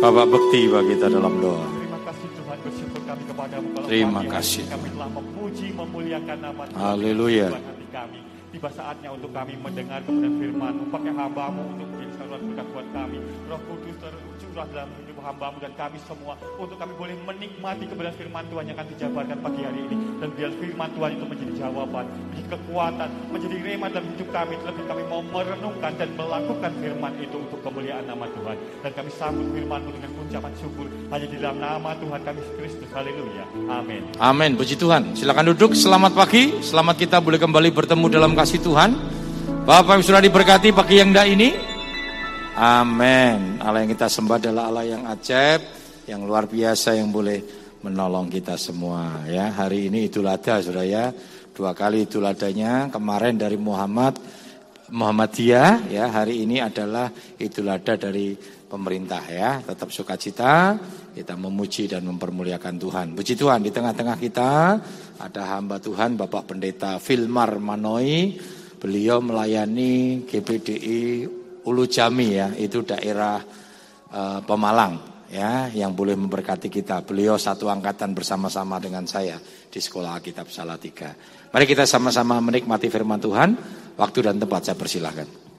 Bapak bekti bagi kita dalam doa. Terima kasih Tuhan bersyukur kami telah memuji memuliakan nama Tuhan. Haleluya. Tiba saatnya untuk kami mendengar kemudian firman pakai hambamu untuk saluran berkat buat kami. Roh Kudus tercurah dalam hidup hambamu dan kami semua untuk kami boleh menikmati kebenaran firman Tuhan yang akan dijabarkan pagi hari ini dan biar firman Tuhan itu menjadi jawaban, menjadi kekuatan, menjadi rema dalam hidup kami. Terlebih kami mau merenungkan dan melakukan firman itu untuk kemuliaan nama Tuhan dan kami sambut firman dengan ucapan syukur hanya di dalam nama Tuhan kami Kristus. Haleluya. Amin. Amin. Puji Tuhan. Silakan duduk. Selamat pagi. Selamat kita boleh kembali bertemu dalam kasih Tuhan. Bapak yang sudah diberkati pagi yang indah ini. Amin. Allah yang kita sembah adalah Allah yang ajaib, yang luar biasa yang boleh menolong kita semua ya. Hari ini Idul Adha Saudara ya. Dua kali Idul Adhanya kemarin dari Muhammad Muhammadiyah ya. Hari ini adalah Idul Adha dari pemerintah ya. Tetap sukacita, kita memuji dan mempermuliakan Tuhan. Puji Tuhan di tengah-tengah kita ada hamba Tuhan Bapak Pendeta Filmar Manoi. Beliau melayani GPDI Ulu Jami ya, itu daerah eh, Pemalang ya yang boleh memberkati kita. Beliau satu angkatan bersama-sama dengan saya di Sekolah Alkitab Salatiga. Mari kita sama-sama menikmati firman Tuhan. Waktu dan tempat saya persilahkan.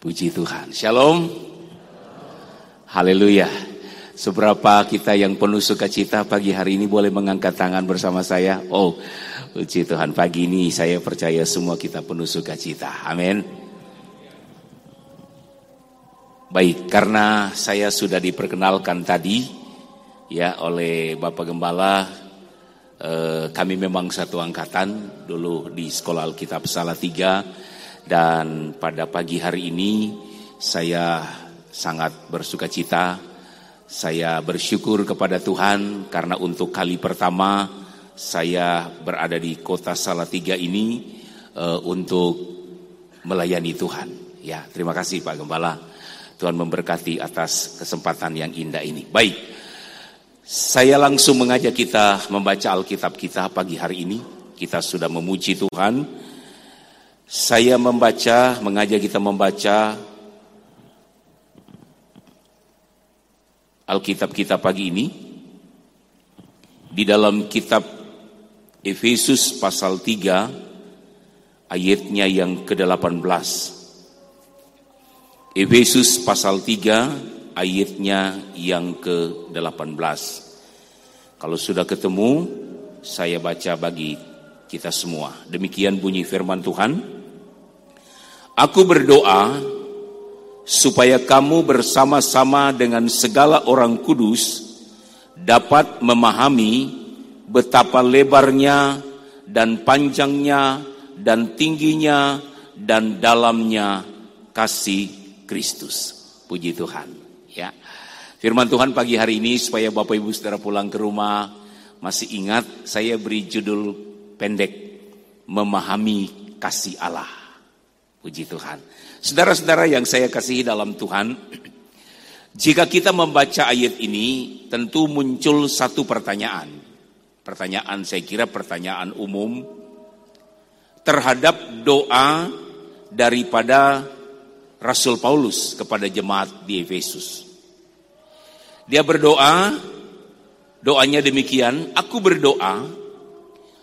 Puji Tuhan. Shalom. Haleluya. Seberapa kita yang penuh sukacita pagi hari ini boleh mengangkat tangan bersama saya? Oh, puji Tuhan. Pagi ini saya percaya semua kita penuh sukacita. Amin. Baik, karena saya sudah diperkenalkan tadi ya oleh Bapak Gembala, eh, kami memang satu angkatan dulu di Sekolah Alkitab Salatiga dan pada pagi hari ini saya sangat bersuka cita. Saya bersyukur kepada Tuhan karena untuk kali pertama saya berada di kota Salatiga ini eh, untuk melayani Tuhan. Ya, terima kasih Pak Gembala. Tuhan memberkati atas kesempatan yang indah ini. Baik. Saya langsung mengajak kita membaca Alkitab kita pagi hari ini. Kita sudah memuji Tuhan. Saya membaca, mengajak kita membaca Alkitab kita pagi ini di dalam kitab Efesus pasal 3 ayatnya yang ke-18. Efesus pasal 3 ayatnya yang ke-18. Kalau sudah ketemu, saya baca bagi kita semua. Demikian bunyi firman Tuhan. Aku berdoa supaya kamu bersama-sama dengan segala orang kudus dapat memahami betapa lebarnya dan panjangnya dan tingginya dan dalamnya kasih Kristus. Puji Tuhan, ya. Firman Tuhan pagi hari ini supaya Bapak Ibu Saudara pulang ke rumah masih ingat saya beri judul pendek memahami kasih Allah. Puji Tuhan. Saudara-saudara yang saya kasihi dalam Tuhan, jika kita membaca ayat ini tentu muncul satu pertanyaan. Pertanyaan saya kira pertanyaan umum terhadap doa daripada Rasul Paulus kepada jemaat di Efesus. Dia berdoa, doanya demikian, aku berdoa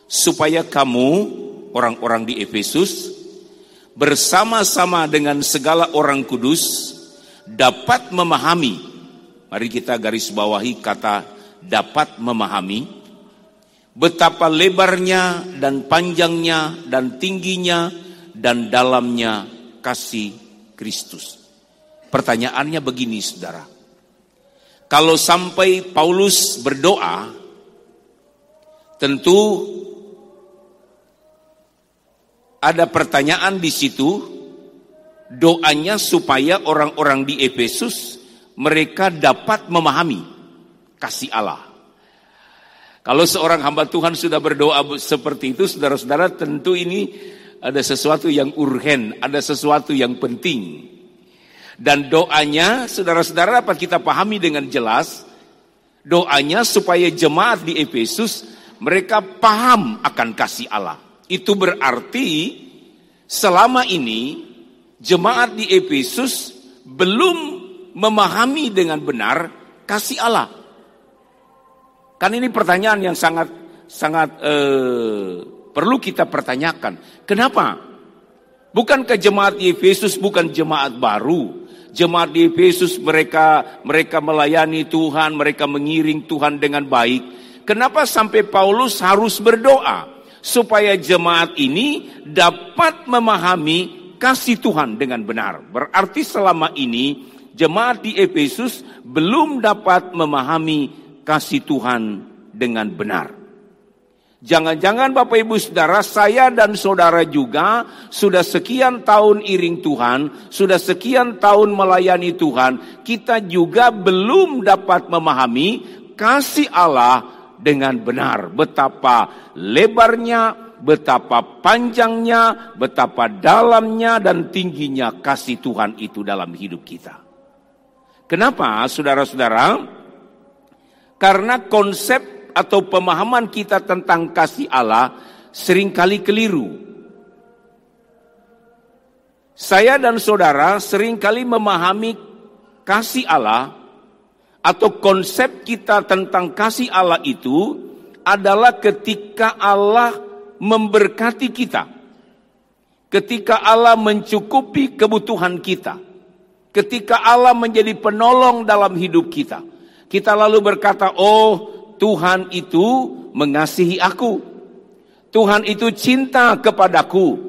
supaya kamu orang-orang di Efesus bersama-sama dengan segala orang kudus dapat memahami. Mari kita garis bawahi kata dapat memahami betapa lebarnya dan panjangnya dan tingginya dan dalamnya kasih Kristus. Pertanyaannya begini Saudara. Kalau sampai Paulus berdoa tentu ada pertanyaan di situ doanya supaya orang-orang di Efesus mereka dapat memahami kasih Allah. Kalau seorang hamba Tuhan sudah berdoa seperti itu, saudara-saudara, tentu ini ada sesuatu yang urgen, ada sesuatu yang penting. Dan doanya, saudara-saudara dapat kita pahami dengan jelas, doanya supaya jemaat di Efesus mereka paham akan kasih Allah. Itu berarti selama ini jemaat di Efesus belum memahami dengan benar kasih Allah. Kan ini pertanyaan yang sangat sangat eh, perlu kita pertanyakan. Kenapa? Bukankah jemaat di Efesus bukan jemaat baru? Jemaat di Efesus mereka mereka melayani Tuhan, mereka mengiring Tuhan dengan baik. Kenapa sampai Paulus harus berdoa supaya jemaat ini dapat memahami kasih Tuhan dengan benar? Berarti selama ini jemaat di Efesus belum dapat memahami kasih Tuhan dengan benar. Jangan-jangan Bapak Ibu Saudara, saya dan saudara juga sudah sekian tahun iring Tuhan, sudah sekian tahun melayani Tuhan, kita juga belum dapat memahami kasih Allah dengan benar. Betapa lebarnya, betapa panjangnya, betapa dalamnya dan tingginya kasih Tuhan itu dalam hidup kita. Kenapa saudara-saudara? Karena konsep atau pemahaman kita tentang kasih Allah sering kali keliru. Saya dan saudara sering kali memahami kasih Allah atau konsep kita tentang kasih Allah itu adalah ketika Allah memberkati kita. Ketika Allah mencukupi kebutuhan kita. Ketika Allah menjadi penolong dalam hidup kita. Kita lalu berkata, "Oh, Tuhan itu mengasihi aku. Tuhan itu cinta kepadaku.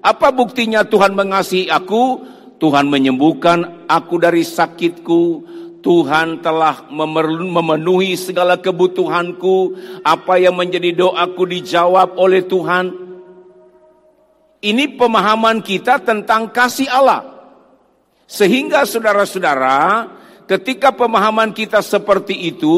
Apa buktinya Tuhan mengasihi aku? Tuhan menyembuhkan aku dari sakitku. Tuhan telah memenuhi segala kebutuhanku. Apa yang menjadi doaku dijawab oleh Tuhan. Ini pemahaman kita tentang kasih Allah. Sehingga saudara-saudara, ketika pemahaman kita seperti itu,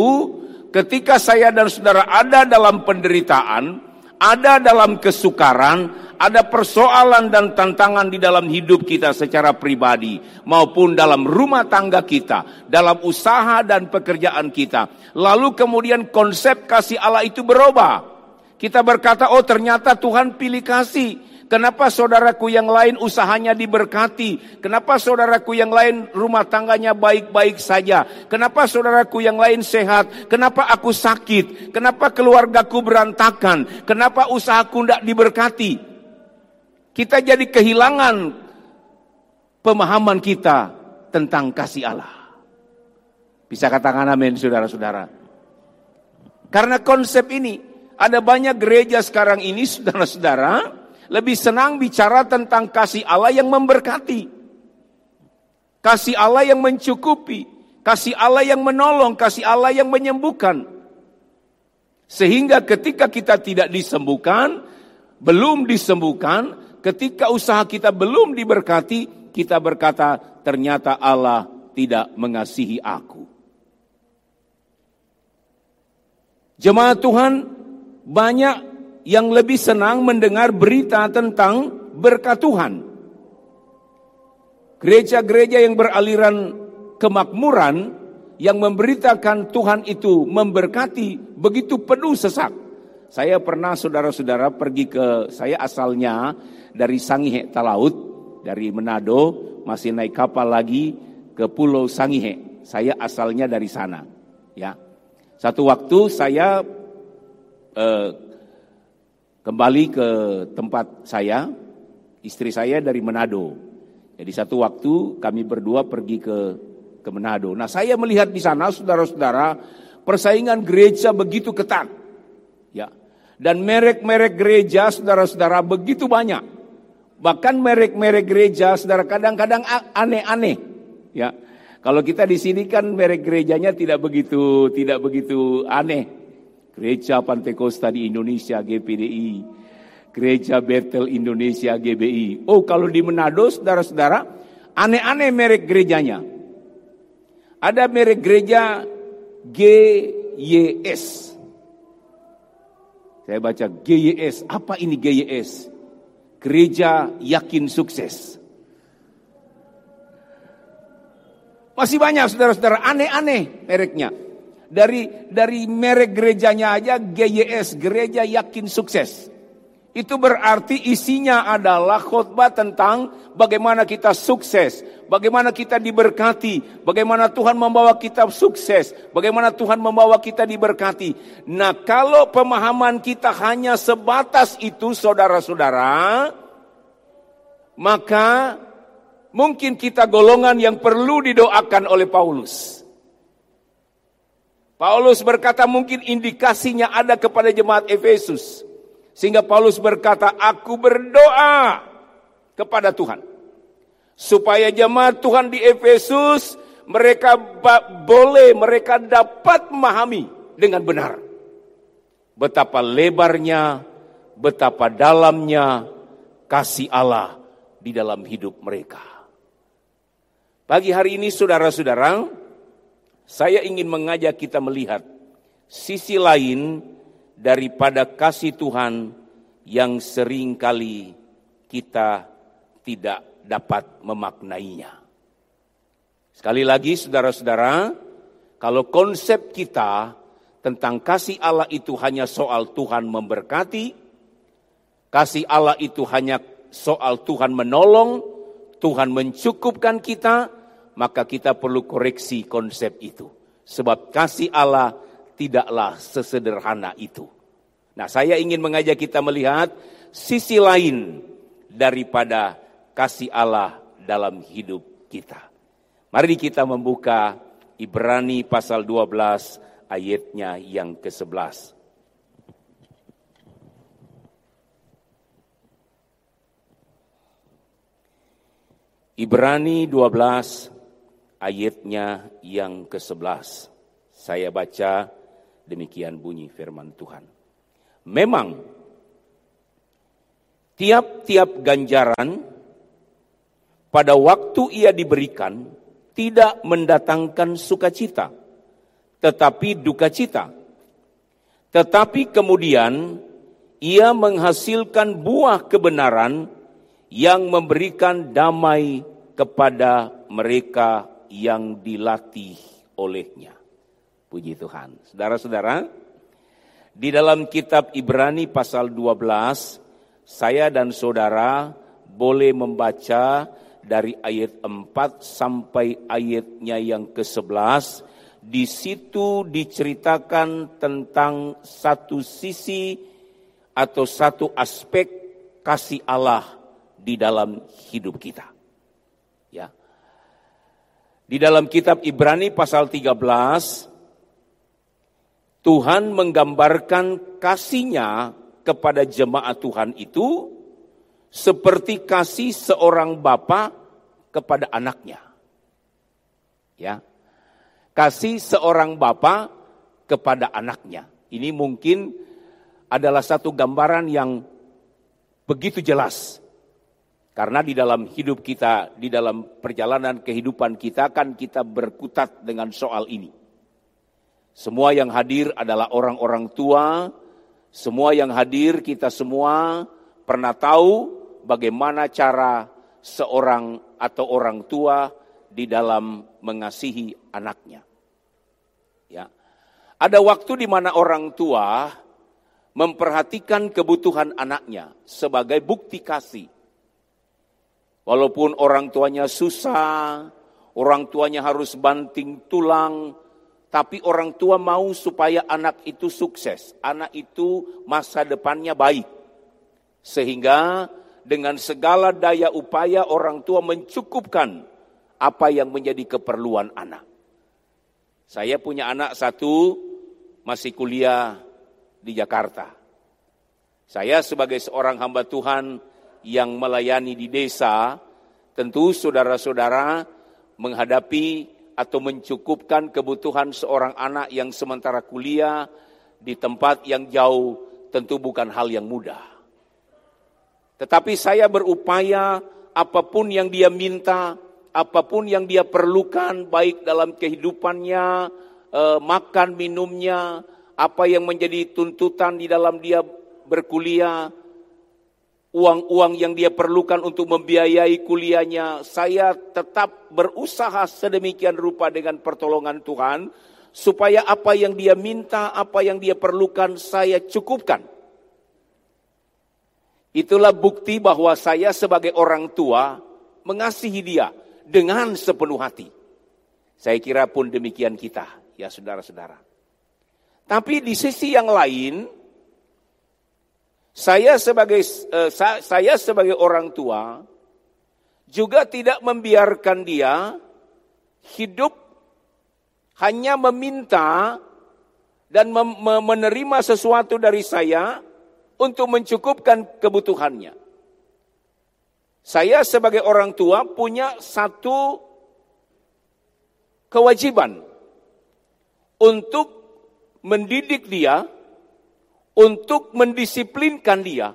ketika saya dan saudara ada dalam penderitaan, ada dalam kesukaran, ada persoalan dan tantangan di dalam hidup kita secara pribadi maupun dalam rumah tangga kita, dalam usaha dan pekerjaan kita. Lalu kemudian konsep kasih Allah itu berubah. Kita berkata, "Oh, ternyata Tuhan pilih kasih." Kenapa saudaraku yang lain usahanya diberkati? Kenapa saudaraku yang lain rumah tangganya baik-baik saja? Kenapa saudaraku yang lain sehat? Kenapa aku sakit? Kenapa keluargaku berantakan? Kenapa usahaku tidak diberkati? Kita jadi kehilangan pemahaman kita tentang kasih Allah. Bisa katakan amin saudara-saudara. Karena konsep ini, ada banyak gereja sekarang ini saudara-saudara, lebih senang bicara tentang kasih Allah yang memberkati. Kasih Allah yang mencukupi, kasih Allah yang menolong, kasih Allah yang menyembuhkan. Sehingga ketika kita tidak disembuhkan, belum disembuhkan, ketika usaha kita belum diberkati, kita berkata, ternyata Allah tidak mengasihi aku. Jemaat Tuhan, banyak yang lebih senang mendengar berita tentang berkat Tuhan. Gereja-gereja yang beraliran kemakmuran yang memberitakan Tuhan itu memberkati begitu penuh sesak. Saya pernah saudara-saudara pergi ke saya asalnya dari Sangihe Talaut dari Manado masih naik kapal lagi ke Pulau Sangihe. Saya asalnya dari sana, ya. Satu waktu saya eh, kembali ke tempat saya, istri saya dari Manado. Jadi satu waktu kami berdua pergi ke ke Manado. Nah saya melihat di sana saudara-saudara persaingan gereja begitu ketat. Ya. Dan merek-merek gereja saudara-saudara begitu banyak. Bahkan merek-merek gereja saudara kadang-kadang aneh-aneh. Ya. Kalau kita di sini kan merek gerejanya tidak begitu tidak begitu aneh. Gereja Pantekosta di Indonesia GPDI, Gereja Bethel Indonesia GBI. Oh kalau di Manado saudara-saudara, aneh-aneh merek gerejanya. Ada merek gereja GYS. Saya baca GYS, apa ini GYS? Gereja yakin sukses. Masih banyak saudara-saudara aneh-aneh mereknya. Dari dari merek gerejanya aja GYS, Gereja Yakin Sukses. Itu berarti isinya adalah khotbah tentang bagaimana kita sukses, bagaimana kita diberkati, bagaimana Tuhan membawa kita sukses, bagaimana Tuhan membawa kita diberkati. Nah, kalau pemahaman kita hanya sebatas itu, saudara-saudara, maka mungkin kita golongan yang perlu didoakan oleh Paulus. Paulus berkata mungkin indikasinya ada kepada jemaat Efesus. Sehingga Paulus berkata, aku berdoa kepada Tuhan. Supaya jemaat Tuhan di Efesus, mereka boleh, mereka dapat memahami dengan benar. Betapa lebarnya, betapa dalamnya kasih Allah di dalam hidup mereka. Pagi hari ini saudara-saudara, saya ingin mengajak kita melihat sisi lain daripada kasih Tuhan yang sering kali kita tidak dapat memaknainya. Sekali lagi saudara-saudara, kalau konsep kita tentang kasih Allah itu hanya soal Tuhan memberkati, kasih Allah itu hanya soal Tuhan menolong, Tuhan mencukupkan kita, maka kita perlu koreksi konsep itu. Sebab kasih Allah tidaklah sesederhana itu. Nah, saya ingin mengajak kita melihat sisi lain daripada kasih Allah dalam hidup kita. Mari kita membuka Ibrani pasal 12 ayatnya yang ke-11. Ibrani 12 ayatnya yang ke-11. Saya baca Demikian bunyi firman Tuhan. Memang tiap-tiap ganjaran pada waktu ia diberikan tidak mendatangkan sukacita, tetapi duka cita. Tetapi kemudian ia menghasilkan buah kebenaran yang memberikan damai kepada mereka yang dilatih olehnya. Puji Tuhan. Saudara-saudara, di dalam kitab Ibrani pasal 12, saya dan saudara boleh membaca dari ayat 4 sampai ayatnya yang ke-11. Di situ diceritakan tentang satu sisi atau satu aspek kasih Allah di dalam hidup kita. Di dalam kitab Ibrani pasal 13 Tuhan menggambarkan kasihnya kepada jemaat Tuhan itu seperti kasih seorang bapa kepada anaknya. Ya. Kasih seorang bapa kepada anaknya. Ini mungkin adalah satu gambaran yang begitu jelas. Karena di dalam hidup kita, di dalam perjalanan kehidupan kita kan kita berkutat dengan soal ini. Semua yang hadir adalah orang-orang tua, semua yang hadir kita semua pernah tahu bagaimana cara seorang atau orang tua di dalam mengasihi anaknya. Ya. Ada waktu di mana orang tua memperhatikan kebutuhan anaknya sebagai bukti kasih. Walaupun orang tuanya susah, orang tuanya harus banting tulang, tapi orang tua mau supaya anak itu sukses, anak itu masa depannya baik. Sehingga dengan segala daya upaya orang tua mencukupkan apa yang menjadi keperluan anak. Saya punya anak satu masih kuliah di Jakarta. Saya sebagai seorang hamba Tuhan yang melayani di desa, tentu saudara-saudara menghadapi atau mencukupkan kebutuhan seorang anak yang sementara kuliah di tempat yang jauh tentu bukan hal yang mudah. Tetapi saya berupaya apa pun yang dia minta, apa pun yang dia perlukan baik dalam kehidupannya, eh, makan minumnya, apa yang menjadi tuntutan di dalam dia berkuliah, uang-uang yang dia perlukan untuk membiayai kuliahnya. Saya tetap berusaha sedemikian rupa dengan pertolongan Tuhan, supaya apa yang dia minta, apa yang dia perlukan, saya cukupkan. Itulah bukti bahwa saya sebagai orang tua mengasihi dia dengan sepenuh hati. Saya kira pun demikian kita, ya saudara-saudara. Tapi di sisi yang lain, saya sebagai uh, saya sebagai orang tua juga tidak membiarkan dia hidup hanya meminta dan menerima sesuatu dari saya untuk mencukupkan kebutuhannya. Saya sebagai orang tua punya satu kewajiban untuk mendidik dia untuk mendisiplinkan dia.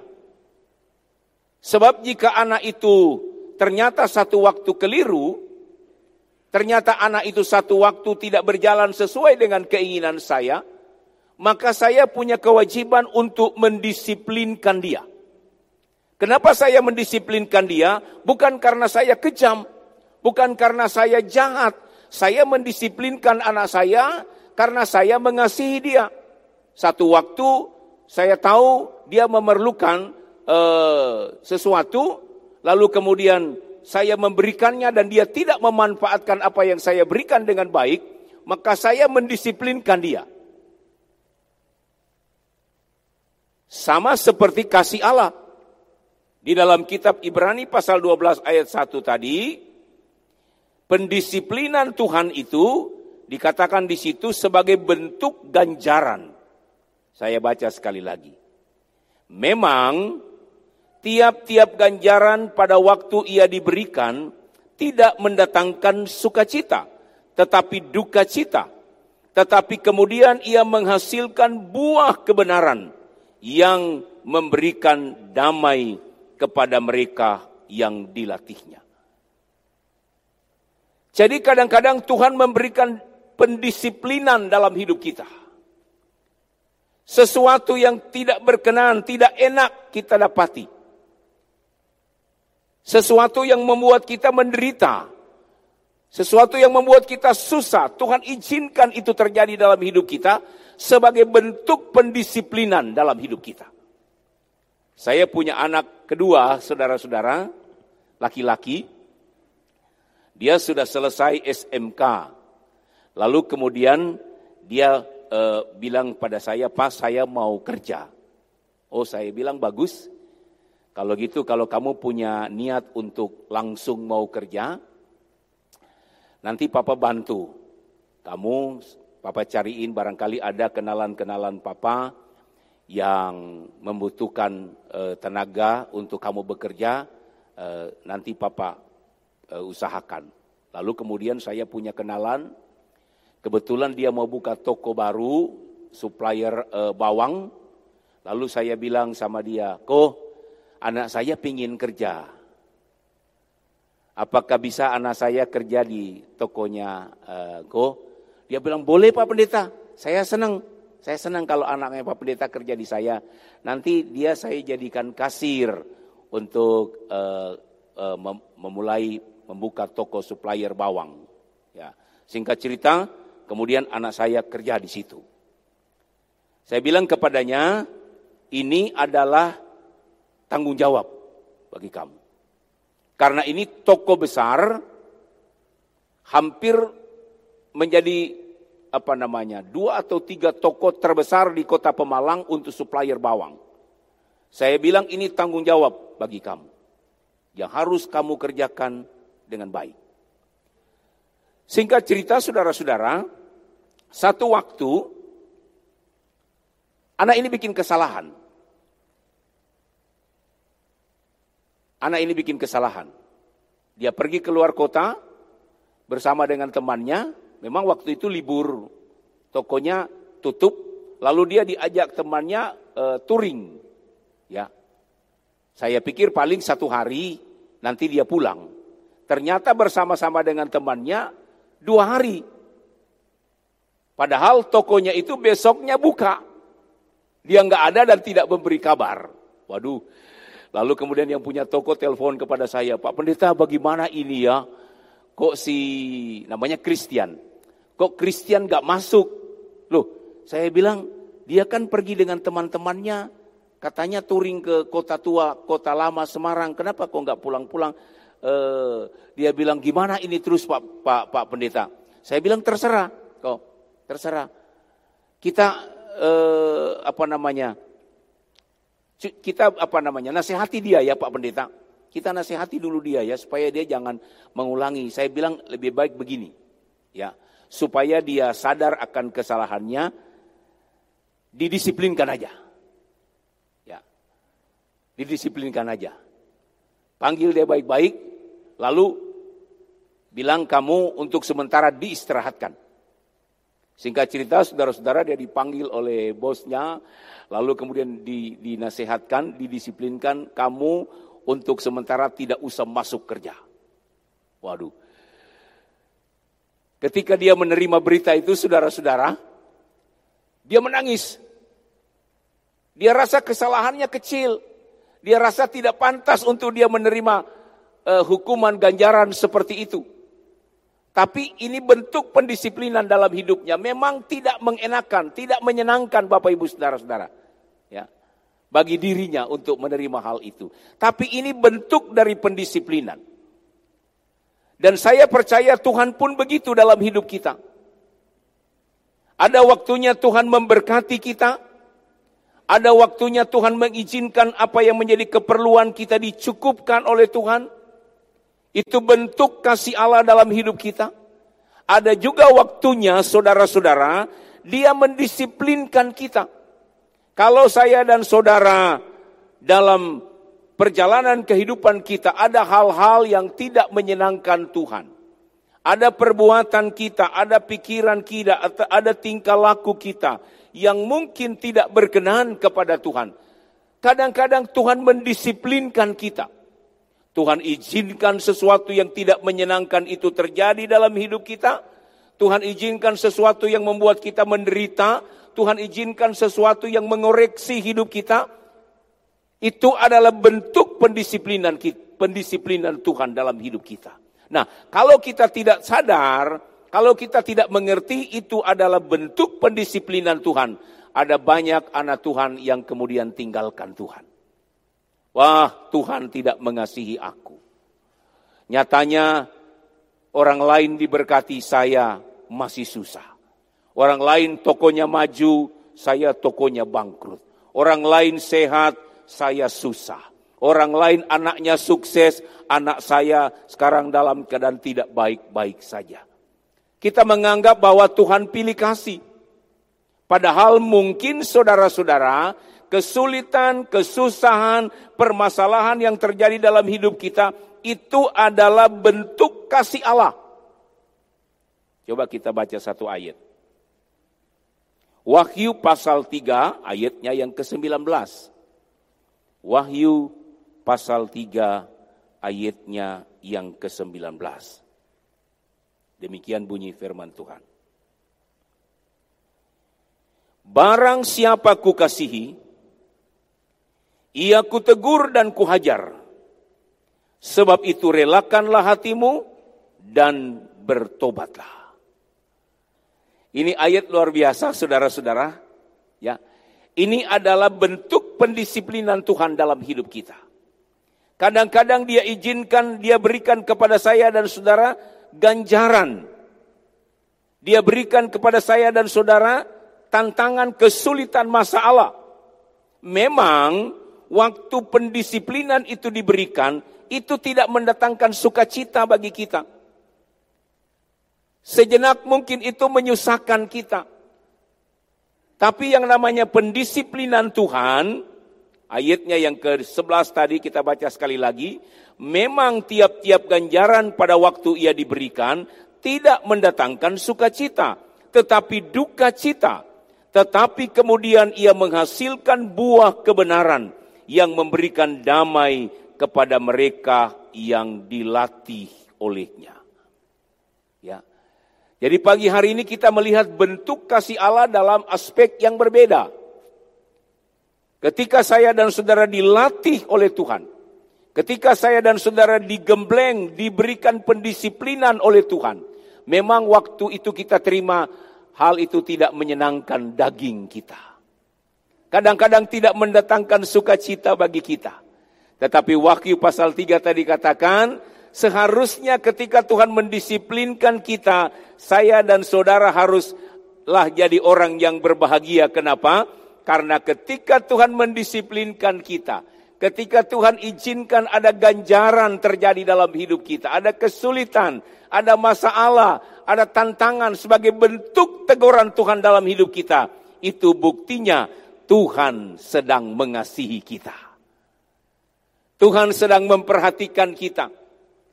Sebab jika anak itu ternyata satu waktu keliru, ternyata anak itu satu waktu tidak berjalan sesuai dengan keinginan saya, maka saya punya kewajiban untuk mendisiplinkan dia. Kenapa saya mendisiplinkan dia? Bukan karena saya kejam, bukan karena saya jahat. Saya mendisiplinkan anak saya karena saya mengasihi dia. Satu waktu saya tahu dia memerlukan uh, sesuatu, lalu kemudian saya memberikannya dan dia tidak memanfaatkan apa yang saya berikan dengan baik, maka saya mendisiplinkan dia. Sama seperti kasih Allah. Di dalam kitab Ibrani pasal 12 ayat 1 tadi, pendisiplinan Tuhan itu dikatakan di situ sebagai bentuk ganjaran. Saya baca sekali lagi. Memang tiap-tiap ganjaran pada waktu ia diberikan tidak mendatangkan sukacita, tetapi duka cita. Tetapi kemudian ia menghasilkan buah kebenaran yang memberikan damai kepada mereka yang dilatihnya. Jadi kadang-kadang Tuhan memberikan pendisiplinan dalam hidup kita. Sesuatu yang tidak berkenan, tidak enak kita dapati. Sesuatu yang membuat kita menderita. Sesuatu yang membuat kita susah. Tuhan izinkan itu terjadi dalam hidup kita sebagai bentuk pendisiplinan dalam hidup kita. Saya punya anak kedua, saudara-saudara, laki-laki. Dia sudah selesai SMK. Lalu kemudian dia uh, bilang pada saya, Pak saya mau kerja. Oh saya bilang bagus. Kalau gitu kalau kamu punya niat untuk langsung mau kerja, nanti papa bantu. Kamu, papa cariin barangkali ada kenalan-kenalan papa yang membutuhkan uh, tenaga untuk kamu bekerja, uh, nanti papa usahakan. Lalu kemudian saya punya kenalan, Kebetulan dia mau buka toko baru, supplier uh, bawang. Lalu saya bilang sama dia, kok anak saya pingin kerja. Apakah bisa anak saya kerja di tokonya uh, Ko? Dia bilang, boleh Pak Pendeta, saya senang. Saya senang kalau anaknya Pak Pendeta kerja di saya. Nanti dia saya jadikan kasir untuk uh, uh, mem memulai membuka toko supplier bawang. Ya. Singkat cerita, Kemudian anak saya kerja di situ. Saya bilang kepadanya, ini adalah tanggung jawab bagi kamu. Karena ini toko besar, hampir menjadi apa namanya dua atau tiga toko terbesar di kota Pemalang untuk supplier bawang. Saya bilang ini tanggung jawab bagi kamu yang harus kamu kerjakan dengan baik. Singkat cerita saudara-saudara, satu waktu anak ini bikin kesalahan. Anak ini bikin kesalahan. Dia pergi keluar kota bersama dengan temannya. Memang waktu itu libur, tokonya tutup. Lalu dia diajak temannya uh, touring. Ya, saya pikir paling satu hari nanti dia pulang. Ternyata bersama-sama dengan temannya dua hari Padahal tokonya itu besoknya buka. Dia nggak ada dan tidak memberi kabar. Waduh, Lalu kemudian yang punya toko telepon kepada saya, Pak Pendeta bagaimana ini ya? Kok si namanya Christian? Kok Christian gak masuk? Loh, saya bilang dia kan pergi dengan teman-temannya, katanya touring ke kota tua, kota lama Semarang. Kenapa kok gak pulang-pulang? Uh, dia bilang gimana ini terus Pak Pak Pak Pendeta? Saya bilang terserah, kok terserah. Kita uh, apa namanya? kita apa namanya nasihati dia ya Pak Pendeta. Kita nasihati dulu dia ya supaya dia jangan mengulangi. Saya bilang lebih baik begini. Ya, supaya dia sadar akan kesalahannya didisiplinkan aja. Ya. Didisiplinkan aja. Panggil dia baik-baik lalu bilang kamu untuk sementara diistirahatkan. Singkat cerita, saudara-saudara dia dipanggil oleh bosnya, lalu kemudian dinasehatkan, didisiplinkan, kamu untuk sementara tidak usah masuk kerja. Waduh. Ketika dia menerima berita itu, saudara-saudara, dia menangis. Dia rasa kesalahannya kecil. Dia rasa tidak pantas untuk dia menerima uh, hukuman ganjaran seperti itu. Tapi ini bentuk pendisiplinan dalam hidupnya. Memang tidak mengenakan, tidak menyenangkan Bapak Ibu Saudara-saudara. Ya. Bagi dirinya untuk menerima hal itu. Tapi ini bentuk dari pendisiplinan. Dan saya percaya Tuhan pun begitu dalam hidup kita. Ada waktunya Tuhan memberkati kita. Ada waktunya Tuhan mengizinkan apa yang menjadi keperluan kita dicukupkan oleh Tuhan. Itu bentuk kasih Allah dalam hidup kita. Ada juga waktunya saudara-saudara, dia mendisiplinkan kita. Kalau saya dan saudara dalam perjalanan kehidupan kita ada hal-hal yang tidak menyenangkan Tuhan. Ada perbuatan kita, ada pikiran kita, ada tingkah laku kita yang mungkin tidak berkenan kepada Tuhan. Kadang-kadang Tuhan mendisiplinkan kita. Tuhan izinkan sesuatu yang tidak menyenangkan itu terjadi dalam hidup kita. Tuhan izinkan sesuatu yang membuat kita menderita. Tuhan izinkan sesuatu yang mengoreksi hidup kita. Itu adalah bentuk pendisiplinan pendisiplinan Tuhan dalam hidup kita. Nah, kalau kita tidak sadar, kalau kita tidak mengerti itu adalah bentuk pendisiplinan Tuhan. Ada banyak anak Tuhan yang kemudian tinggalkan Tuhan. Wah, Tuhan tidak mengasihi aku. Nyatanya orang lain diberkati, saya masih susah. Orang lain tokonya maju, saya tokonya bangkrut. Orang lain sehat, saya susah. Orang lain anaknya sukses, anak saya sekarang dalam keadaan tidak baik-baik saja. Kita menganggap bahwa Tuhan pilih kasih. Padahal mungkin saudara-saudara kesulitan, kesusahan, permasalahan yang terjadi dalam hidup kita itu adalah bentuk kasih Allah. Coba kita baca satu ayat. Wahyu pasal 3 ayatnya yang ke-19. Wahyu pasal 3 ayatnya yang ke-19. Demikian bunyi firman Tuhan. Barang siapa kukasihi, ia kutegur dan kuhajar. Sebab itu relakanlah hatimu dan bertobatlah. Ini ayat luar biasa saudara-saudara. Ya. Ini adalah bentuk pendisiplinan Tuhan dalam hidup kita. Kadang-kadang dia izinkan, dia berikan kepada saya dan saudara ganjaran. Dia berikan kepada saya dan saudara tantangan kesulitan masalah. Memang waktu pendisiplinan itu diberikan, itu tidak mendatangkan sukacita bagi kita. Sejenak mungkin itu menyusahkan kita. Tapi yang namanya pendisiplinan Tuhan, ayatnya yang ke-11 tadi kita baca sekali lagi, memang tiap-tiap ganjaran pada waktu ia diberikan tidak mendatangkan sukacita, tetapi duka cita. Tetapi kemudian ia menghasilkan buah kebenaran yang memberikan damai kepada mereka yang dilatih olehnya. Ya. Jadi pagi hari ini kita melihat bentuk kasih Allah dalam aspek yang berbeda. Ketika saya dan saudara dilatih oleh Tuhan, ketika saya dan saudara digembleng, diberikan pendisiplinan oleh Tuhan, memang waktu itu kita terima hal itu tidak menyenangkan daging kita. Kadang-kadang tidak mendatangkan sukacita bagi kita. Tetapi Wahyu pasal 3 tadi katakan, seharusnya ketika Tuhan mendisiplinkan kita, saya dan saudara haruslah jadi orang yang berbahagia. Kenapa? Karena ketika Tuhan mendisiplinkan kita, ketika Tuhan izinkan ada ganjaran terjadi dalam hidup kita, ada kesulitan, ada masalah, ada tantangan sebagai bentuk teguran Tuhan dalam hidup kita, itu buktinya Tuhan sedang mengasihi kita. Tuhan sedang memperhatikan kita.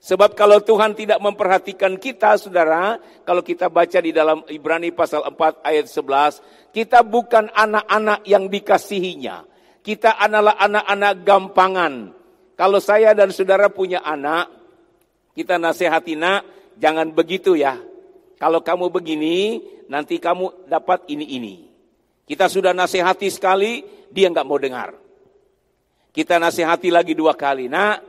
Sebab kalau Tuhan tidak memperhatikan kita, saudara, kalau kita baca di dalam Ibrani pasal 4 ayat 11, kita bukan anak-anak yang dikasihinya. Kita adalah anak-anak gampangan. Kalau saya dan saudara punya anak, kita nasihati nak, jangan begitu ya. Kalau kamu begini, nanti kamu dapat ini-ini. Kita sudah nasihati sekali, dia nggak mau dengar. Kita nasihati lagi dua kali. Nah,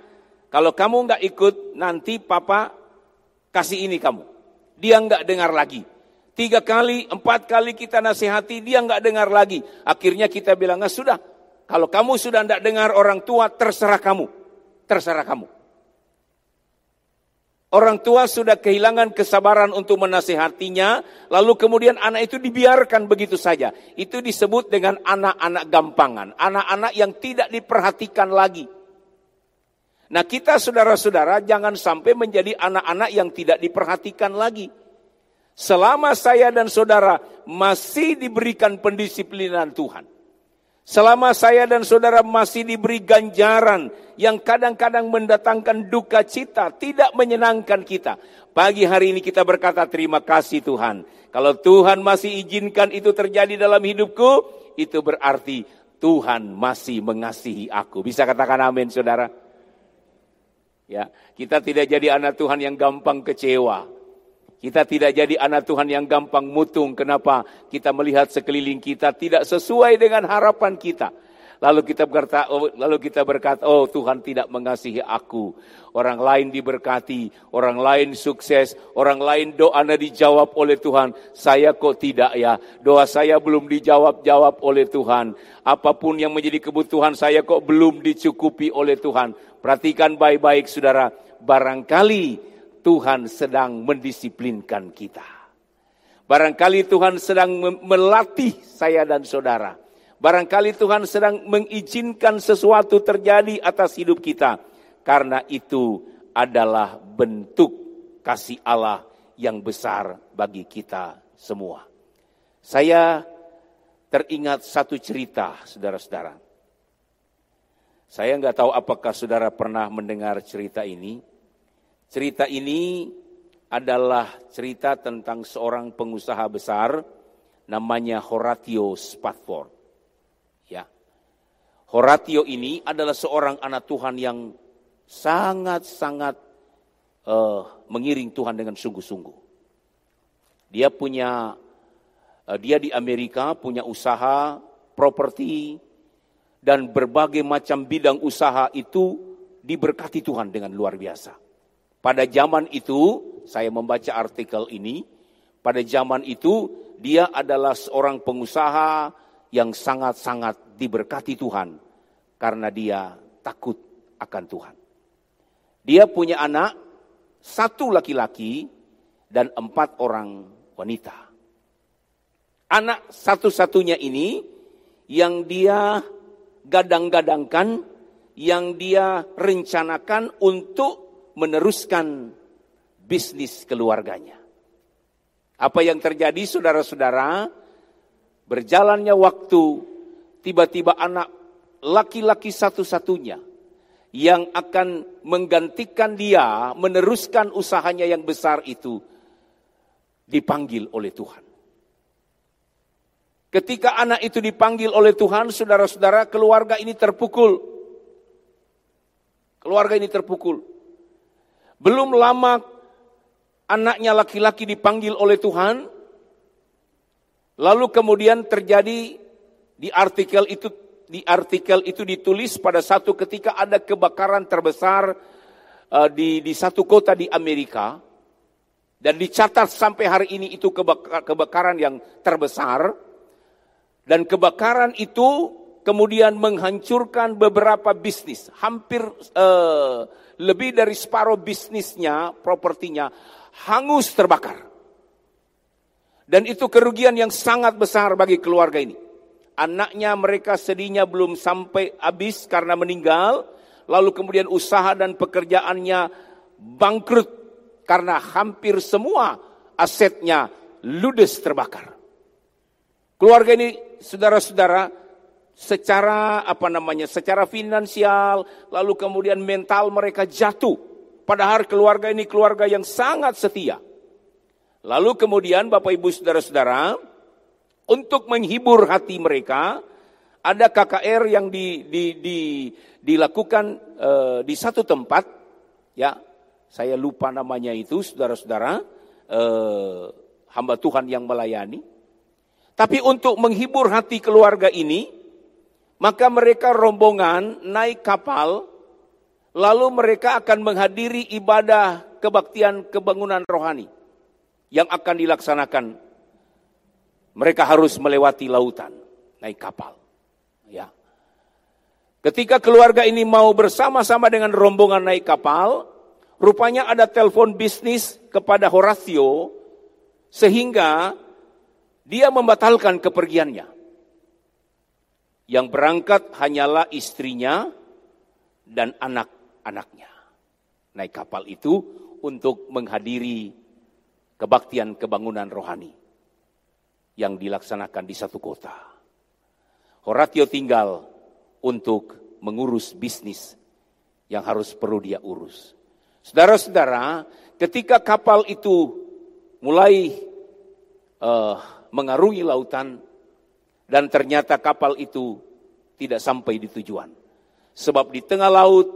kalau kamu nggak ikut, nanti papa kasih ini kamu. Dia nggak dengar lagi. Tiga kali, empat kali kita nasihati, dia nggak dengar lagi. Akhirnya kita bilang, nah, sudah. Kalau kamu sudah nggak dengar orang tua, terserah kamu. Terserah kamu. Orang tua sudah kehilangan kesabaran untuk menasehatinya, lalu kemudian anak itu dibiarkan begitu saja. Itu disebut dengan anak-anak gampangan, anak-anak yang tidak diperhatikan lagi. Nah kita saudara-saudara jangan sampai menjadi anak-anak yang tidak diperhatikan lagi. Selama saya dan saudara masih diberikan pendisiplinan Tuhan, Selama saya dan saudara masih diberi ganjaran yang kadang-kadang mendatangkan duka cita, tidak menyenangkan kita. Pagi hari ini kita berkata terima kasih Tuhan. Kalau Tuhan masih izinkan itu terjadi dalam hidupku, itu berarti Tuhan masih mengasihi aku. Bisa katakan amin saudara? Ya, kita tidak jadi anak Tuhan yang gampang kecewa. Kita tidak jadi anak Tuhan yang gampang mutung. Kenapa? Kita melihat sekeliling kita tidak sesuai dengan harapan kita. Lalu kita berkata, oh, lalu kita berkata, oh Tuhan tidak mengasihi aku. Orang lain diberkati, orang lain sukses, orang lain doanya dijawab oleh Tuhan. Saya kok tidak ya, doa saya belum dijawab-jawab oleh Tuhan. Apa pun yang menjadi kebutuhan saya kok belum dicukupi oleh Tuhan. Perhatikan baik-baik saudara, barangkali Tuhan sedang mendisiplinkan kita. Barangkali Tuhan sedang melatih saya dan saudara. Barangkali Tuhan sedang mengizinkan sesuatu terjadi atas hidup kita. Karena itu adalah bentuk kasih Allah yang besar bagi kita semua. Saya teringat satu cerita, saudara-saudara. Saya nggak tahu apakah saudara pernah mendengar cerita ini. Cerita ini adalah cerita tentang seorang pengusaha besar namanya Horatio Spafford. Ya. Horatio ini adalah seorang anak Tuhan yang sangat-sangat uh, mengiring Tuhan dengan sungguh-sungguh. Dia punya uh, dia di Amerika punya usaha properti dan berbagai macam bidang usaha itu diberkati Tuhan dengan luar biasa. Pada zaman itu, saya membaca artikel ini, pada zaman itu dia adalah seorang pengusaha yang sangat-sangat diberkati Tuhan karena dia takut akan Tuhan. Dia punya anak, satu laki-laki dan empat orang wanita. Anak satu-satunya ini yang dia gadang-gadangkan, yang dia rencanakan untuk meneruskan bisnis keluarganya. Apa yang terjadi saudara-saudara? Berjalannya waktu, tiba-tiba anak laki-laki satu-satunya yang akan menggantikan dia, meneruskan usahanya yang besar itu, dipanggil oleh Tuhan. Ketika anak itu dipanggil oleh Tuhan, saudara-saudara, keluarga ini terpukul. Keluarga ini terpukul. Belum lama anaknya laki-laki dipanggil oleh Tuhan. Lalu kemudian terjadi di artikel itu di artikel itu ditulis pada satu ketika ada kebakaran terbesar uh, di di satu kota di Amerika. Dan dicatat sampai hari ini itu kebakaran yang terbesar. Dan kebakaran itu kemudian menghancurkan beberapa bisnis. Hampir uh, lebih dari separuh bisnisnya propertinya hangus terbakar dan itu kerugian yang sangat besar bagi keluarga ini Anaknya mereka sedihnya belum sampai habis karena meninggal. Lalu kemudian usaha dan pekerjaannya bangkrut karena hampir semua asetnya ludes terbakar. Keluarga ini saudara-saudara secara apa namanya secara finansial lalu kemudian mental mereka jatuh. Padahal keluarga ini keluarga yang sangat setia. Lalu kemudian Bapak Ibu saudara-saudara untuk menghibur hati mereka, ada KKR yang di, di, di, dilakukan uh, di satu tempat, ya, saya lupa namanya itu, saudara-saudara, uh, hamba Tuhan yang melayani. Tapi untuk menghibur hati keluarga ini, maka mereka rombongan naik kapal, lalu mereka akan menghadiri ibadah kebaktian kebangunan rohani yang akan dilaksanakan mereka harus melewati lautan, naik kapal. Ya. Ketika keluarga ini mau bersama-sama dengan rombongan naik kapal, rupanya ada telepon bisnis kepada Horatio sehingga dia membatalkan kepergiannya. Yang berangkat hanyalah istrinya dan anak-anaknya. Naik kapal itu untuk menghadiri kebaktian kebangunan rohani yang dilaksanakan di satu kota. Horatio tinggal untuk mengurus bisnis yang harus perlu dia urus. Saudara-saudara, ketika kapal itu mulai uh, mengarungi lautan dan ternyata kapal itu tidak sampai di tujuan. Sebab di tengah laut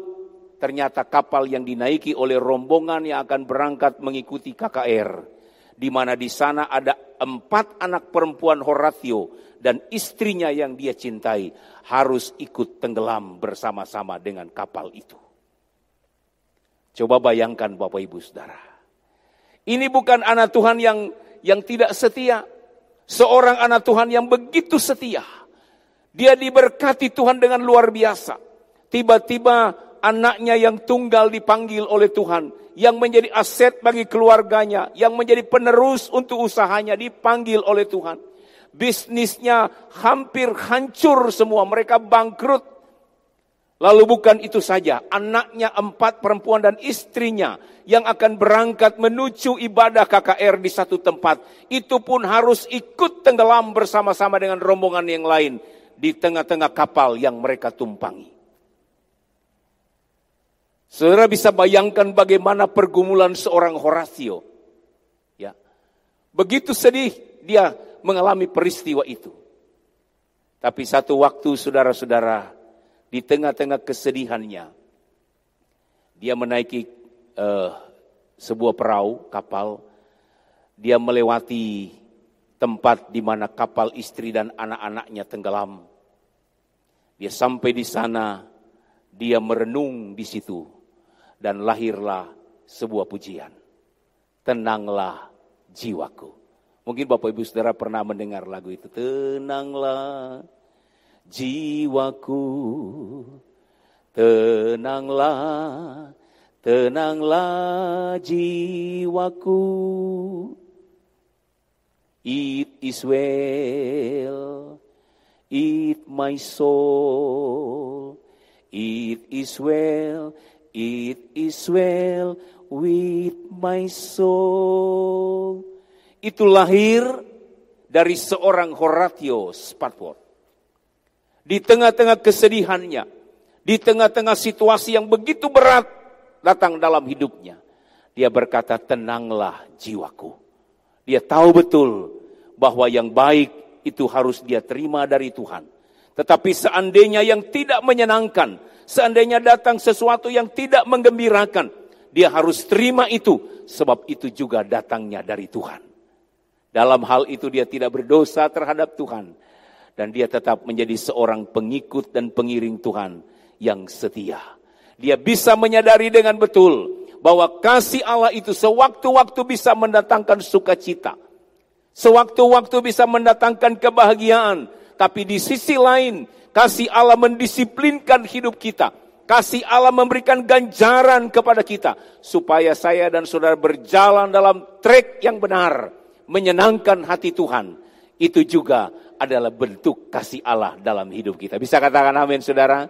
ternyata kapal yang dinaiki oleh rombongan yang akan berangkat mengikuti KKR di mana di sana ada empat anak perempuan Horatio dan istrinya yang dia cintai harus ikut tenggelam bersama-sama dengan kapal itu. Coba bayangkan Bapak Ibu Saudara. Ini bukan anak Tuhan yang yang tidak setia. Seorang anak Tuhan yang begitu setia. Dia diberkati Tuhan dengan luar biasa. Tiba-tiba anaknya yang tunggal dipanggil oleh Tuhan yang menjadi aset bagi keluarganya, yang menjadi penerus untuk usahanya dipanggil oleh Tuhan. Bisnisnya hampir hancur semua, mereka bangkrut. Lalu bukan itu saja, anaknya empat perempuan dan istrinya yang akan berangkat menuju ibadah KKR di satu tempat. Itu pun harus ikut tenggelam bersama-sama dengan rombongan yang lain di tengah-tengah kapal yang mereka tumpangi. Saudara bisa bayangkan bagaimana pergumulan seorang Horatio. Ya. Begitu sedih dia mengalami peristiwa itu. Tapi satu waktu saudara-saudara di tengah-tengah kesedihannya dia menaiki uh, sebuah perahu kapal dia melewati tempat di mana kapal istri dan anak-anaknya tenggelam. Dia sampai di sana, dia merenung di situ dan lahirlah sebuah pujian. Tenanglah jiwaku. Mungkin Bapak Ibu Saudara pernah mendengar lagu itu. Tenanglah jiwaku. Tenanglah, tenanglah jiwaku. It is well, it my soul, it is well, It is well with my soul. Itu lahir dari seorang Horatio Spatford. Di tengah-tengah kesedihannya, di tengah-tengah situasi yang begitu berat datang dalam hidupnya. Dia berkata, tenanglah jiwaku. Dia tahu betul bahwa yang baik itu harus dia terima dari Tuhan. Tetapi seandainya yang tidak menyenangkan, Seandainya datang sesuatu yang tidak menggembirakan, dia harus terima itu, sebab itu juga datangnya dari Tuhan. Dalam hal itu dia tidak berdosa terhadap Tuhan. Dan dia tetap menjadi seorang pengikut dan pengiring Tuhan yang setia. Dia bisa menyadari dengan betul bahwa kasih Allah itu sewaktu-waktu bisa mendatangkan sukacita. Sewaktu-waktu bisa mendatangkan kebahagiaan. Tapi di sisi lain, kasih Allah mendisiplinkan hidup kita. Kasih Allah memberikan ganjaran kepada kita. Supaya saya dan saudara berjalan dalam trek yang benar. Menyenangkan hati Tuhan. Itu juga adalah bentuk kasih Allah dalam hidup kita. Bisa katakan amin saudara?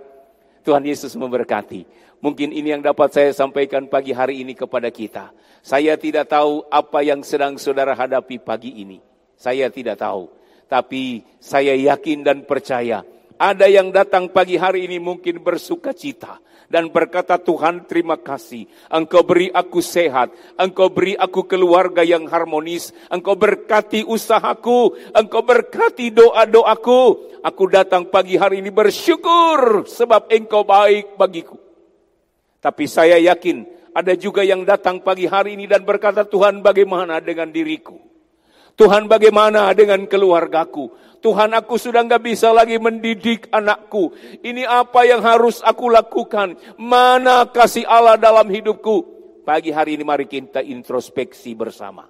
Tuhan Yesus memberkati. Mungkin ini yang dapat saya sampaikan pagi hari ini kepada kita. Saya tidak tahu apa yang sedang saudara hadapi pagi ini. Saya tidak tahu. Tapi saya yakin dan percaya. Ada yang datang pagi hari ini mungkin bersuka cita dan berkata Tuhan terima kasih. Engkau beri aku sehat, engkau beri aku keluarga yang harmonis, engkau berkati usahaku, engkau berkati doa-doaku. Aku datang pagi hari ini bersyukur sebab engkau baik bagiku. Tapi saya yakin ada juga yang datang pagi hari ini dan berkata Tuhan bagaimana dengan diriku? Tuhan bagaimana dengan keluargaku? Tuhan aku sudah nggak bisa lagi mendidik anakku. Ini apa yang harus aku lakukan? Mana kasih Allah dalam hidupku? Pagi hari ini mari kita introspeksi bersama.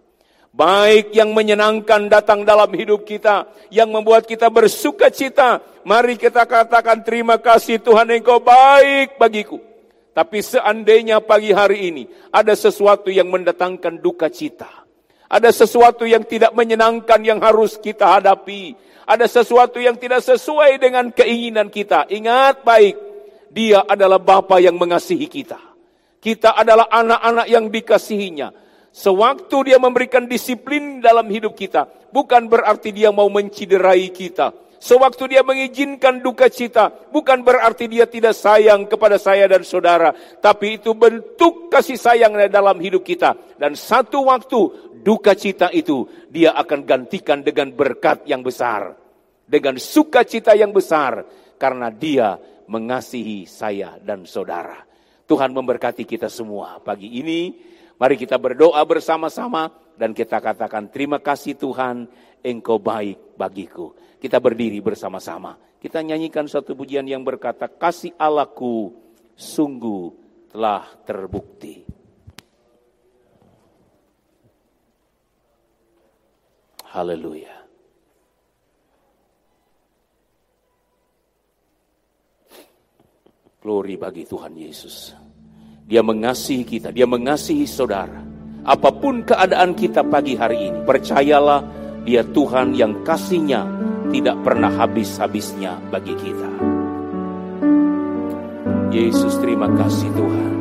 Baik yang menyenangkan datang dalam hidup kita. Yang membuat kita bersuka cita. Mari kita katakan terima kasih Tuhan engkau baik bagiku. Tapi seandainya pagi hari ini ada sesuatu yang mendatangkan duka cita. Ada sesuatu yang tidak menyenangkan yang harus kita hadapi ada sesuatu yang tidak sesuai dengan keinginan kita. Ingat baik, dia adalah Bapa yang mengasihi kita. Kita adalah anak-anak yang dikasihinya. Sewaktu dia memberikan disiplin dalam hidup kita, bukan berarti dia mau menciderai kita. Sewaktu dia mengizinkan duka cita, bukan berarti dia tidak sayang kepada saya dan saudara. Tapi itu bentuk kasih sayang dalam hidup kita. Dan satu waktu duka cita itu dia akan gantikan dengan berkat yang besar. Dengan sukacita yang besar karena dia mengasihi saya dan saudara. Tuhan memberkati kita semua pagi ini. Mari kita berdoa bersama-sama dan kita katakan terima kasih Tuhan engkau baik bagiku. Kita berdiri bersama-sama. Kita nyanyikan satu pujian yang berkata kasih Allahku sungguh telah terbukti. Haleluya. Glory bagi Tuhan Yesus. Dia mengasihi kita, dia mengasihi saudara. Apa pun keadaan kita pagi hari ini, percayalah dia Tuhan yang kasihnya tidak pernah habis-habisnya bagi kita. Yesus terima kasih Tuhan.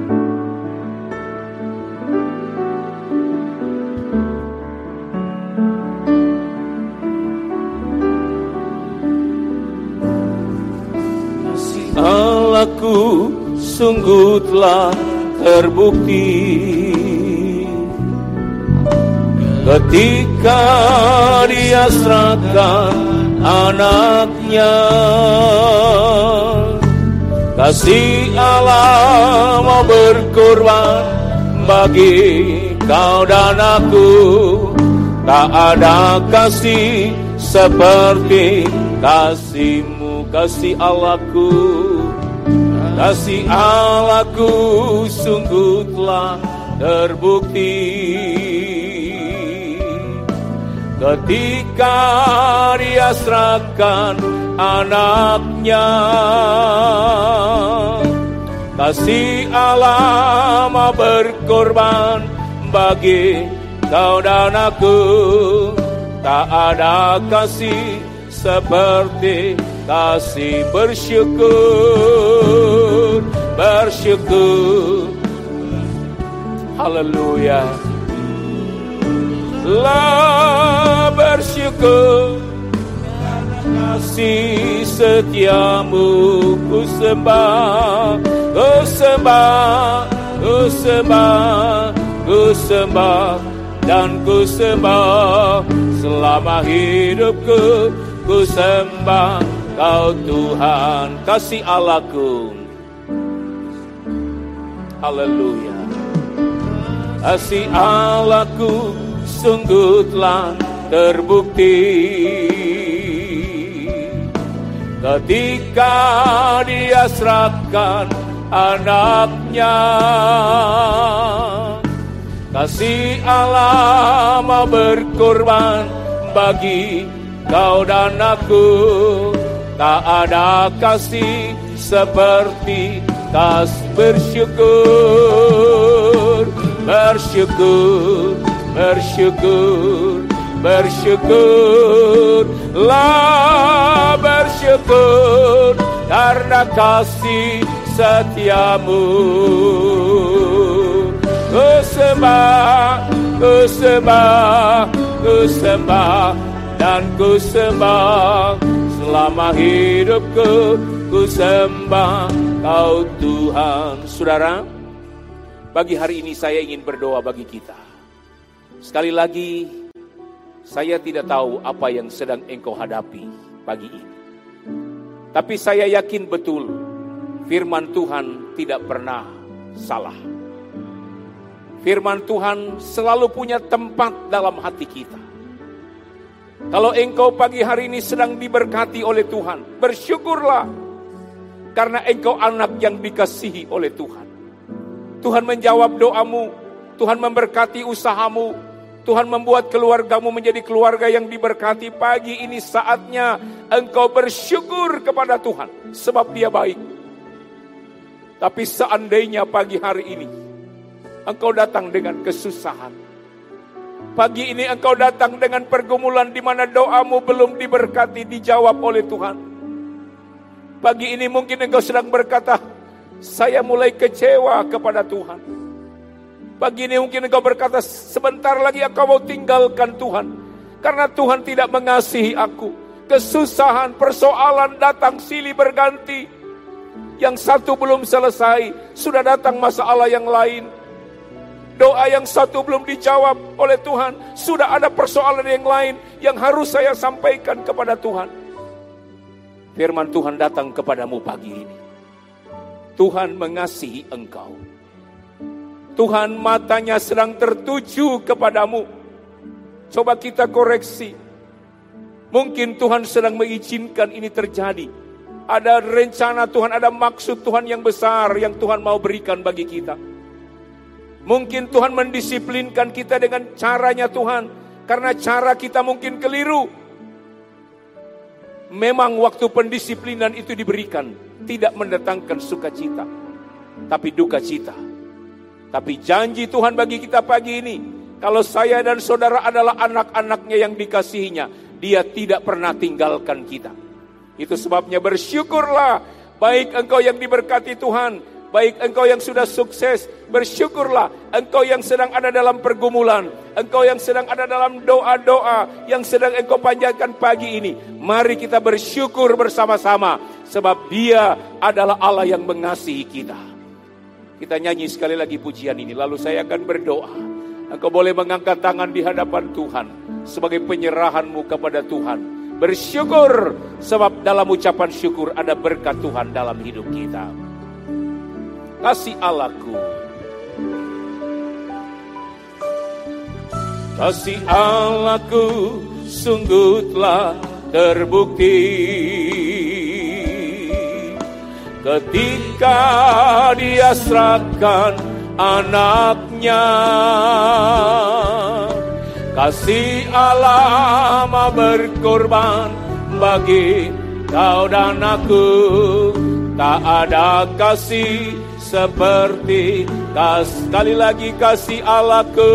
Sungguh telah terbukti. Ketika dia serahkan anaknya Kasih Allah mau berkorban bagi kau dan aku. Tak ada kasih seperti kasihmu kasih Allahku Kasih Allahku sungguh telah terbukti. Ketika dia serahkan anaknya Kasih Allah berkorban bagi kau dan aku Tak ada kasih seperti kasih bersyukur, bersyukur. Haleluya. Lah bersyukur kasih setiamu ku sembah, ku sembah, ku sembah, ku sembah dan ku sembah selama hidupku ku sembah kau Tuhan kasih Allahku Haleluya. Kasih Allahku sungguh telah terbukti. Ketika dia serahkan anaknya kasih Allah mau berkorban bagi kau dan aku. Tak ada kasih seperti kas bersyukur bersyukur bersyukur bersyukur. Lah bersyukur karena kasih setiamu. Ku sembah, ku sembah, ku sembah dan ku sembah selama hidupku ku sembah kau Tuhan Saudara pagi hari ini saya ingin berdoa bagi kita Sekali lagi saya tidak tahu apa yang sedang engkau hadapi pagi ini Tapi saya yakin betul Firman Tuhan tidak pernah salah. Firman Tuhan selalu punya tempat dalam hati kita. Kalau engkau pagi hari ini sedang diberkati oleh Tuhan, bersyukurlah karena engkau anak yang dikasihi oleh Tuhan. Tuhan menjawab doamu, Tuhan memberkati usahamu, Tuhan membuat keluargamu menjadi keluarga yang diberkati. Pagi ini saatnya engkau bersyukur kepada Tuhan sebab dia baik. Tapi seandainya pagi hari ini engkau datang dengan kesusahan. Pagi ini engkau datang dengan pergumulan di mana doamu belum diberkati, dijawab oleh Tuhan. Pagi ini mungkin engkau sedang berkata, saya mulai kecewa kepada Tuhan. Pagi ini mungkin engkau berkata, sebentar lagi engkau mau tinggalkan Tuhan. Karena Tuhan tidak mengasihi aku. Kesusahan, persoalan datang silih berganti. Yang satu belum selesai, sudah datang masalah yang lain. Doa yang satu belum dijawab oleh Tuhan, sudah ada persoalan yang lain yang harus saya sampaikan kepada Tuhan. Firman Tuhan datang kepadamu pagi ini. Tuhan mengasihi engkau. Tuhan matanya sedang tertuju kepadamu. Coba kita koreksi. Mungkin Tuhan sedang mengizinkan ini terjadi ada rencana Tuhan, ada maksud Tuhan yang besar yang Tuhan mau berikan bagi kita. Mungkin Tuhan mendisiplinkan kita dengan caranya Tuhan, karena cara kita mungkin keliru. Memang waktu pendisiplinan itu diberikan, tidak mendatangkan sukacita, tapi duka cita. Tapi janji Tuhan bagi kita pagi ini, kalau saya dan saudara adalah anak-anaknya yang dikasihinya, dia tidak pernah tinggalkan kita. Itu sebabnya bersyukurlah. Baik engkau yang diberkati Tuhan. Baik engkau yang sudah sukses. Bersyukurlah. Engkau yang sedang ada dalam pergumulan. Engkau yang sedang ada dalam doa-doa. Yang sedang engkau panjatkan pagi ini. Mari kita bersyukur bersama-sama. Sebab dia adalah Allah yang mengasihi kita. Kita nyanyi sekali lagi pujian ini. Lalu saya akan berdoa. Engkau boleh mengangkat tangan di hadapan Tuhan. Sebagai penyerahanmu kepada Tuhan Bersyukur sebab dalam ucapan syukur ada berkat Tuhan dalam hidup kita. Kasih Allahku. Kasih Allahku sungguh telah terbukti ketika dia serahkan anaknya Kasih Allah berkorban bagi kau dan aku Tak ada kasih seperti kas sekali lagi kasih Allahku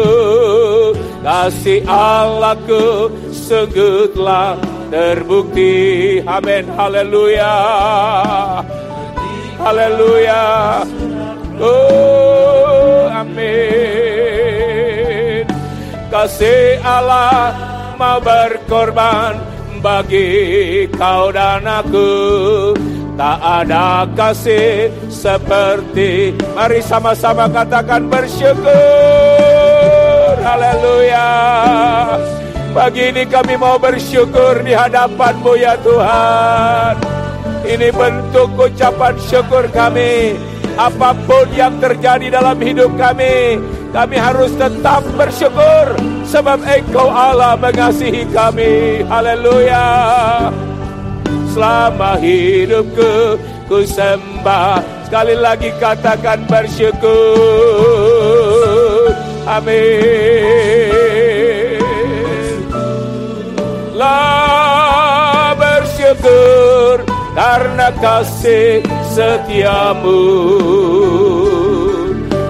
kasih Allahku segutlah terbukti. Amin. Haleluya. Haleluya. Oh amin. Kasih Allah mau berkorban bagi kau dan aku Tak ada kasih seperti. Mari sama-sama katakan bersyukur. Haleluya. Pagi ini kami mau bersyukur di hadapanmu ya Tuhan. Ini bentuk ucapan syukur kami. Apa pun yang terjadi dalam hidup kami kami harus tetap bersyukur sebab Engkau Allah mengasihi kami. Haleluya. Selama hidupku ku sembah. Sekali lagi katakan bersyukur. Amin. Lah bersyukur karena kasih setiamu.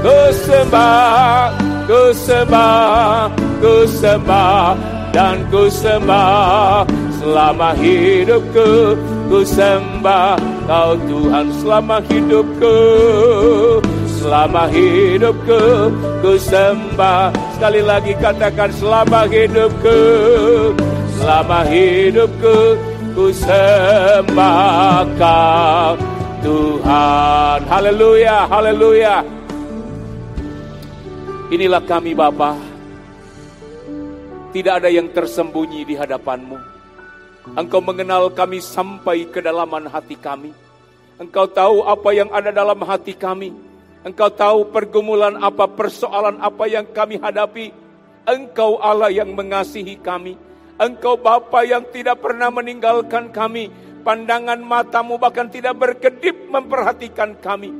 Ku sembah ku sembah ku sembah dan ku sembah selama hidupku ku sembah kau Tuhan selama hidupku. Selama hidupku ku sembah. Sekali lagi katakan selama hidupku. Selama hidupku ku sembah kau Tuhan. Haleluya haleluya. Inilah kami Bapak tidak ada yang tersembunyi di hadapanmu. Engkau mengenal kami sampai kedalaman hati kami. Engkau tahu apa yang ada dalam hati kami. Engkau tahu pergumulan apa, persoalan apa yang kami hadapi. Engkau Allah yang mengasihi kami. Engkau Bapa yang tidak pernah meninggalkan kami. Pandangan matamu bahkan tidak berkedip memperhatikan kami.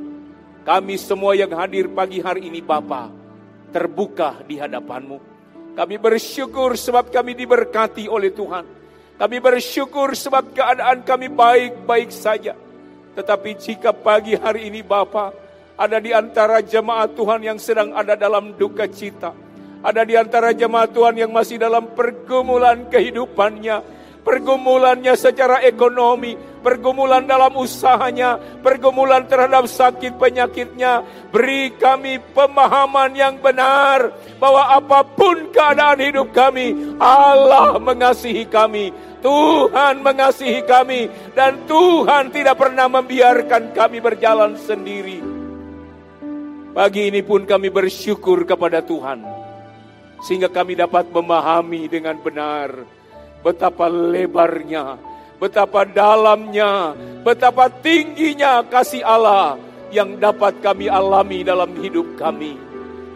Kami semua yang hadir pagi hari ini Bapa, terbuka di hadapanmu kami bersyukur sebab kami diberkati oleh Tuhan. Kami bersyukur sebab keadaan kami baik-baik saja. Tetapi jika pagi hari ini Bapa ada di antara jemaat Tuhan yang sedang ada dalam duka cita. Ada di antara jemaat Tuhan yang masih dalam pergumulan kehidupannya. Pergumulannya secara ekonomi, pergumulan dalam usahanya, pergumulan terhadap sakit penyakitnya. Beri kami pemahaman yang benar bahwa apa pun keadaan hidup kami, Allah mengasihi kami. Tuhan mengasihi kami dan Tuhan tidak pernah membiarkan kami berjalan sendiri. Pagi ini pun kami bersyukur kepada Tuhan sehingga kami dapat memahami dengan benar betapa lebarnya betapa dalamnya, betapa tingginya kasih Allah yang dapat kami alami dalam hidup kami.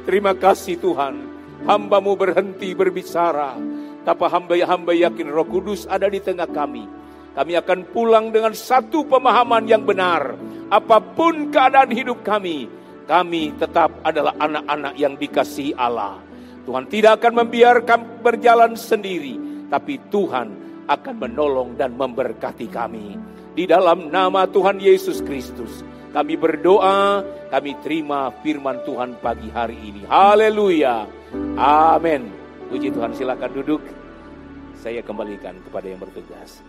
Terima kasih Tuhan, hambamu berhenti berbicara, tapi hamba-hamba yakin roh kudus ada di tengah kami. Kami akan pulang dengan satu pemahaman yang benar. Apa pun keadaan hidup kami, kami tetap adalah anak-anak yang dikasihi Allah. Tuhan tidak akan membiarkan berjalan sendiri, tapi Tuhan akan menolong dan memberkati kami. Di dalam nama Tuhan Yesus Kristus, kami berdoa, kami terima firman Tuhan pagi hari ini. Haleluya. Amin. Puji Tuhan, silakan duduk. Saya kembalikan kepada yang bertugas.